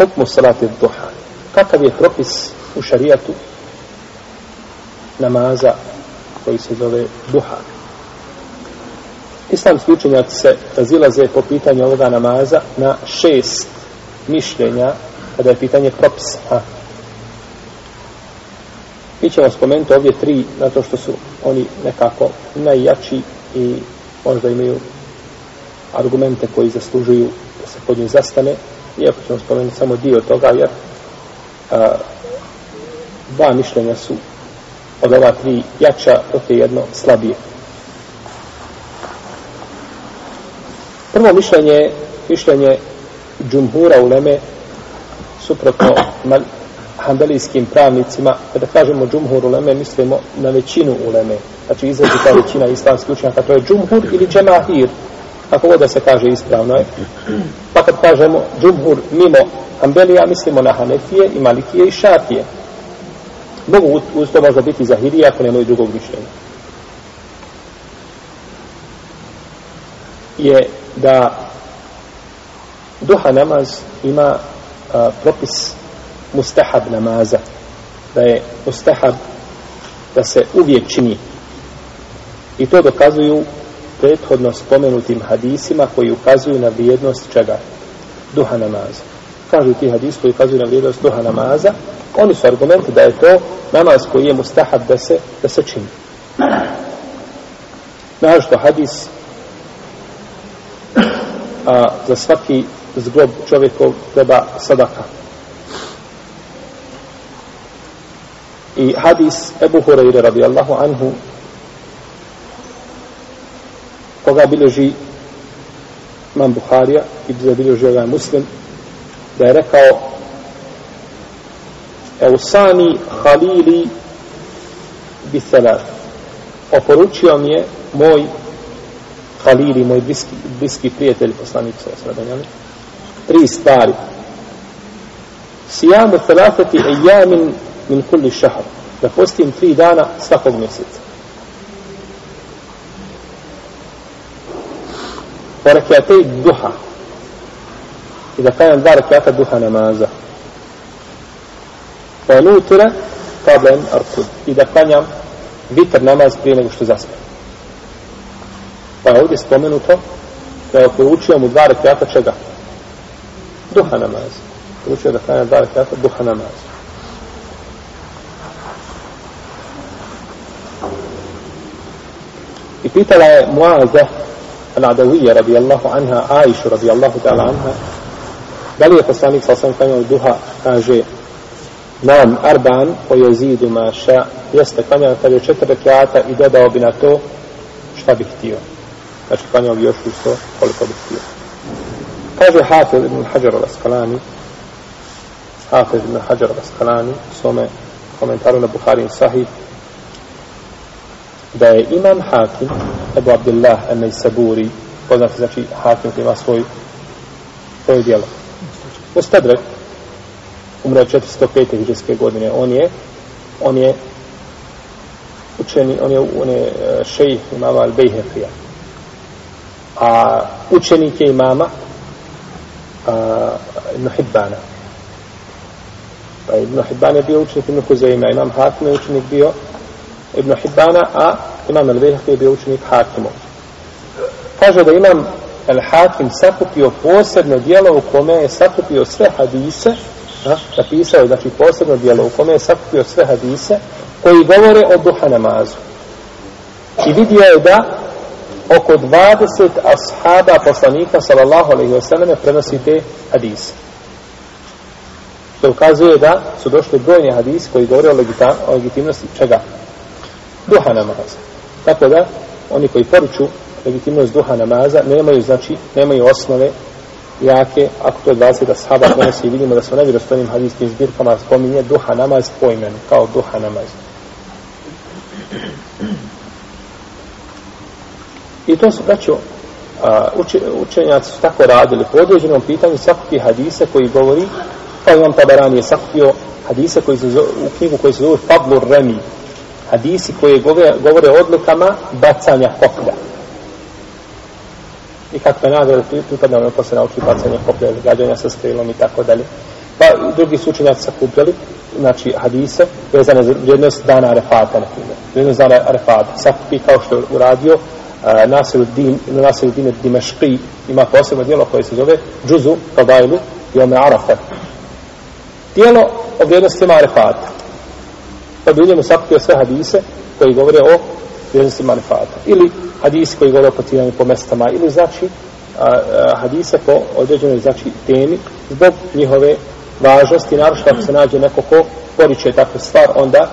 hukmu salati duha. Kakav je propis u šarijatu namaza koji se zove duha? Islamski učenjaci se razilaze po pitanju ovoga namaza na šest mišljenja kada je pitanje propisa. Mi ćemo spomenuti ovdje tri, zato što su oni nekako najjači i možda imaju argumente koji zaslužuju da se pod njim zastane, iako ćemo spomenuti samo dio toga, jer a, dva mišljenja su od ova tri jača, dok je jedno slabije. Prvo mišljenje je mišljenje džumhura uleme suprotno hanbelijskim pravnicima, kada kažemo džumhur uleme, mislimo na većinu uleme. Znači izrazi ta većina islamskih učenjaka, to je džumhur ili džemahir, ako god da se kaže ispravno je. Pa kad kažemo džumhur mimo hanbelija, mislimo na hanefije i malikije i šafije. Mogu uz to možda biti zahirije ako nemaju drugog mišljenja. Je da duha namaz ima a, propis mustahab namaza da je mustahab da se uvijek čini i to dokazuju prethodno spomenutim hadisima koji ukazuju na vrijednost čega? Duha namaza. Kažu ti hadis koji ukazuju na vrijednost duha namaza oni su argumenti da je to namaz koji je mustahab da se, da se čini. Našto hadis a, za svaki zglob čovjekov treba sadaka. I hadis Ebu Hureyre radijallahu anhu koga bileži imam Buharija i da bileži ovaj muslim da je rekao Eusani Halili Bithelar oporučio mi je moj Halili, moj bliski, bliski prijatelj poslanik sa osradanjami tri stvari sijamu thalafati ejamin min kulli šahar. Da postim tri dana svakog mjeseca. Po rekiatej duha. I da kajem dva rekiata duha namaza. Wa nutira kablen arkud. I da kanjam vitr namaz prije nego što zaspam. Pa je ovdje spomenuto da je poručio mu dva rekiata čega? Duha namaza. Poručio da kanjam dva rekiata duha namaza. I pitala je Muaza العدوية رضي الله عنها عائشة رضي الله تعالى عنها. قال يا فسانيك صلى الله عليه وسلم كاجي نام أربعاً ويزيد ما شاء. يستقنع يعني تبعي شتر كياتا إذا دعو بنا تو شتا بكتير znači klanjao bi još isto koliko حافظ htio. Kaže الأسقلاني. حافظ Hajar al-Asqalani, Hafez ibn Hajar al-Asqalani, da je imam hakim Ebu Abdullah Emej Saburi poznati znači hakim koji ima svoj svoje dijelo Mustadrak, umre 405. hiđarske godine. On je on je učeni on je, on je e, šejih imama Al-Bejhefija a učenik je imama a, Ibn Hibbana. Pa Ibn Hibban je bio učenik Ibn Huzeima imam hakim je učenik bio Ibn Hibbana, a imam Al-Bihaki je bio učenik Hakimov. Kaže da imam Al-Hakim sakupio posebno dijelo u kome je sakupio sve hadise, a, napisao je znači posebno dijelo u kome je sakupio sve hadise koji govore o duha namazu. I vidio je da oko 20 ashaba poslanika sallallahu alaihi wasallam prenosi te hadise. To ukazuje da su došli brojni hadisi koji govore o legitimnosti čega? Duha namaza. Tako da, oni koji poruču legitimnost duha namaza, nemaju, znači, nemaju osnove jake, ako to je 20 da sahaba prenosi i vidimo da su nevjerostojnim hadijskim zbirkama spominje duha namaz po imenu, kao duha namaz. I to su, braćo, učenjaci su tako radili po određenom pitanju svakupi hadise koji govori, pa imam tabarani je sakupio hadise koji se zove, u knjigu koji se zove Fadlu Remi, hadisi koje govore, govore o odlukama bacanja koplja. I kakve nagrade pripada ono ko se nauči bacanje koplja, gađanja sa strelom i tako dalje. Pa i drugi su učenjaci sakupljali, znači hadise, vezane za vrijednost dana Arefata, na primjer. Vrijednost dana Arefata. Sakupi kao što je uradio uh, Nasiruddin, Nasiruddin Dimeški, ima posebno dijelo koje se zove Džuzu, Kabajlu, Jome ome Arafat. Dijelo o vrijednostima Arefata. Pa bi u njemu sakupio sve hadise koji govore o vrijednosti Arefata. Ili hadisi koji govore o potiranju po mestama, ili znači a, a, hadise po određenoj znači temi zbog njihove važnosti, naravno ako se nađe neko ko poriče takvu stvar, onda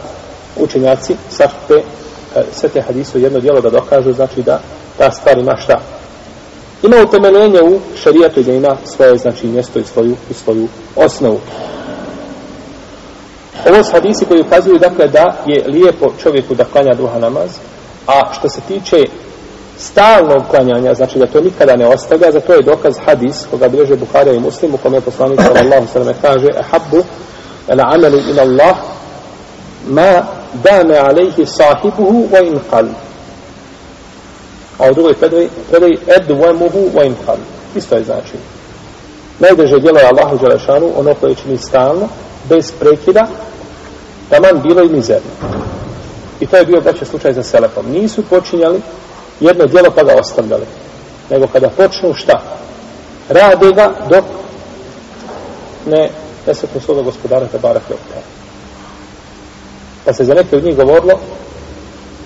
učenjaci sakupe e, sve te hadise u jedno dijelo da dokažu, znači da ta stvar ima šta? Ima utemeljenje u šarijatu i da ima svoje znači mjesto i svoju, i svoju osnovu. Ovo su hadisi koji ukazuju dakle da je lijepo čovjeku da klanja duha namaz, a što se tiče stalnog klanjanja, znači da to nikada ne ostavlja, za to je dokaz hadis koga bilježe Buharija i Muslim, u kome je poslanik sallallahu sallam kaže Ahabbu ala amalu ila Allah ma dame alejhi sahibuhu wa in qal. A u drugoj predaj, predaj edvamuhu wa in qal. Isto je znači najdeže djelo je Allahu Đelešanu ono koje čini stalno bez prekida taman bilo i mizerno i to je bio braće slučaj za Selefom nisu počinjali jedno djelo pa ga ostavljali. Nego kada počnu šta? Rade ga dok ne nesretnu svoga gospodara te barak ljopta. Pa se za neke od njih govorilo,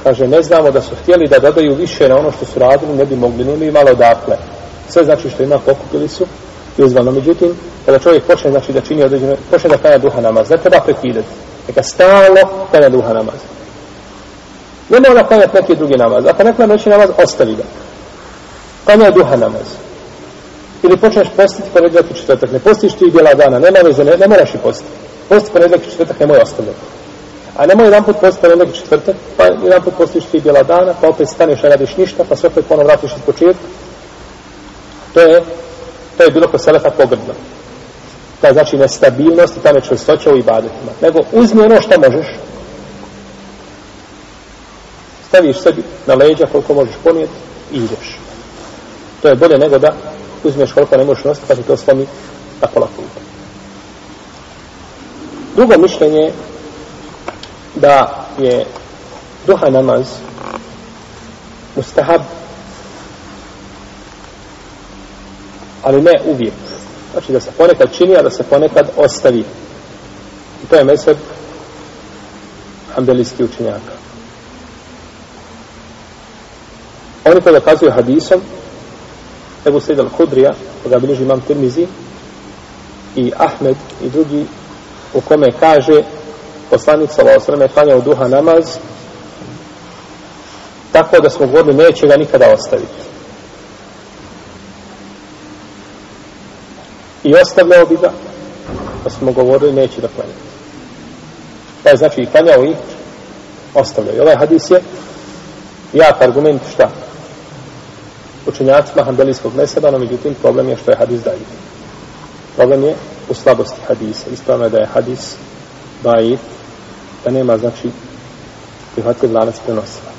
kaže, ne znamo da su htjeli da dodaju više na ono što su radili, ne bi mogli, ne bi malo odakle. Sve znači što ima pokupili su i uzvano. Međutim, kada čovjek počne znači da čini određeno, počne da kanja duha namaz, ne treba prekidati. Neka stalno klanja duha namaz. Ne mora klanjati neki drugi namaz. Ako ne klanja noći namaz, ostavi ga. Klanja duha namaz. Ili počneš postiti ponedjeljak i četvrtak. Ne postiš ti bijela dana. Nema veze, ne, ne moraš i postiti. Posti ponedjeljak i četvrtak, nemoj ostavljati. A nemoj jedan put postiti ponedjeljak i četvrtak, pa jedan put postiš ti bijela dana, pa opet staneš, ne radiš ništa, pa sve opet ponovno vratiš iz početka. To je, to je bilo kod Selefa pogrdno. Ta znači nestabilnost i ta nečvrstoća u ibadetima. Nego uzmi ono što možeš, staviš sebi na leđa koliko možeš ponijeti i ideš. To je bolje nego da uzmeš koliko ne možeš nositi, pa ti to slomi na pola puta. Drugo mišljenje da je duha namaz mustahab ali ne uvijek. Znači da se ponekad čini, a da se ponekad ostavi. I to je mesec ambelijski učenjaka. Oni to dokazuju hadisom Ebu Sejid al-Hudrija koga bilježi imam Tirmizi i Ahmed i drugi u kome kaže poslanik sa Osrame klanjao duha namaz tako da smo govorili neće ga nikada ostaviti. I ostavljao bi ga da pa smo govorili neće da klanja. Pa je znači i klanjao i ostavljao. I ovaj hadis je jak argument šta? učenjacima handelijskog meseba, no međutim problem je što je hadis dajiv. Problem je u slabosti hadisa. Ispravno je da je hadis dajiv, da nema, znači, prihvatljiv lanac prenosilaca.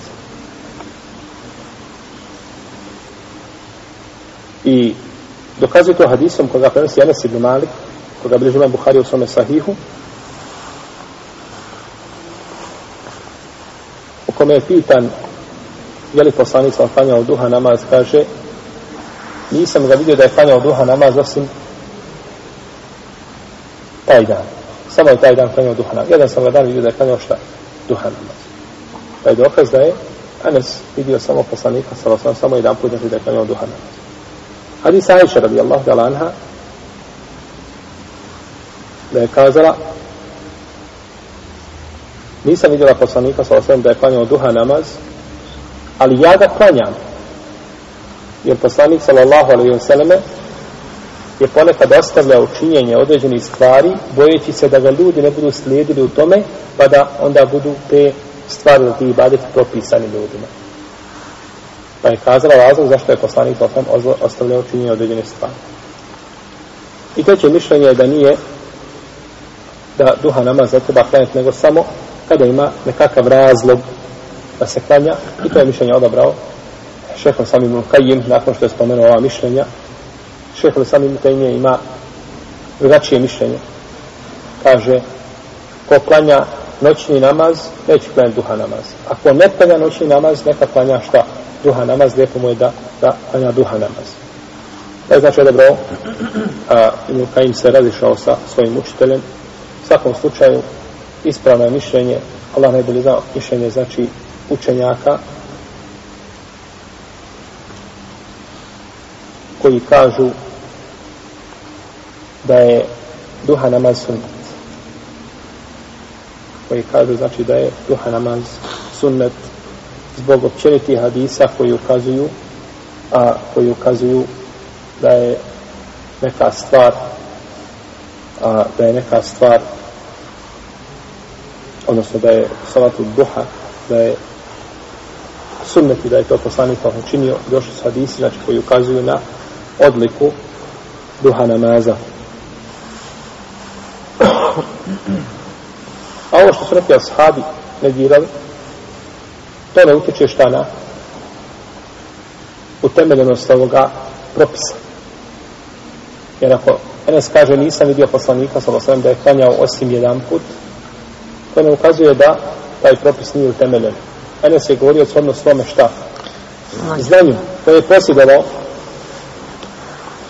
I dokazuje to hadisom koga prenosi Anas ibn Malik, koga bliži imam Buhari u svome sahihu, u kome je pitan je li poslanik sam klanjao duha namaz, kaže, nisam ga vidio da je klanjao duha namaz, osim taj dan. Samo je taj dan klanjao duha namaz. Jedan sam ga dan vidio da je klanjao šta? Duha namaz. Pa je dokaz da je Anas vidio samo poslanika, samo, samo jedan put da je klanjao duha namaz. Hadis Aisha radijallahu ta'ala anha da je kazala nisam vidjela poslanika sa osvijem da je klanjao duha namaz ali ja ga klanjam. Jer poslanik sallallahu alaihi wa sallame je ponekad ostavljao činjenje određenih stvari, bojeći se da ga ljudi ne budu slijedili u tome, pa da onda budu te stvari da ti ibadeti propisani ljudima. Pa je kazala razlog zašto je poslanik sallallahu ostavljao činjenje određene stvari. I treće mišljenje je da nije da duha namaz za treba klanjati, nego samo kada ima nekakav razlog da se klanja. I to je mišljenje odabrao šehol sami Mulkajim, nakon što je spomenuo ova mišljenja. Šehol sami Mulkajim ima drugačije mišljenje. Kaže ko klanja noćni namaz neće klanjati duha namaz. Ako ne klanja noćni namaz neka klanja šta? Duha namaz lijepo mu je da, da klanja duha namaz. To je znači dobro a, Ibn Kajim se razišao sa svojim učiteljem. U svakom slučaju ispravno je mišljenje. Allah najbolje zna mišljenje znači učenjaka koji kažu da je duha namaz sunnet. Koji kažu znači da je duha namaz sunnet zbog općenitih hadisa koji ukazuju a koji ukazuju da je neka stvar a, da je neka stvar odnosno da je salatu duha da je sunnet i da je to poslanik pa učinio došli su hadisi znači koji ukazuju na odliku duha namaza. A ovo što su rekli ashabi negirali to ne utječe šta na utemeljenost ovoga propisa. Jer ako Enes kaže nisam vidio poslanika sa da je klanjao osim jedan put to ne ukazuje da taj propis nije utemeljen. Enes je govorio shodno svome šta? Znanju. Koje je posjedalo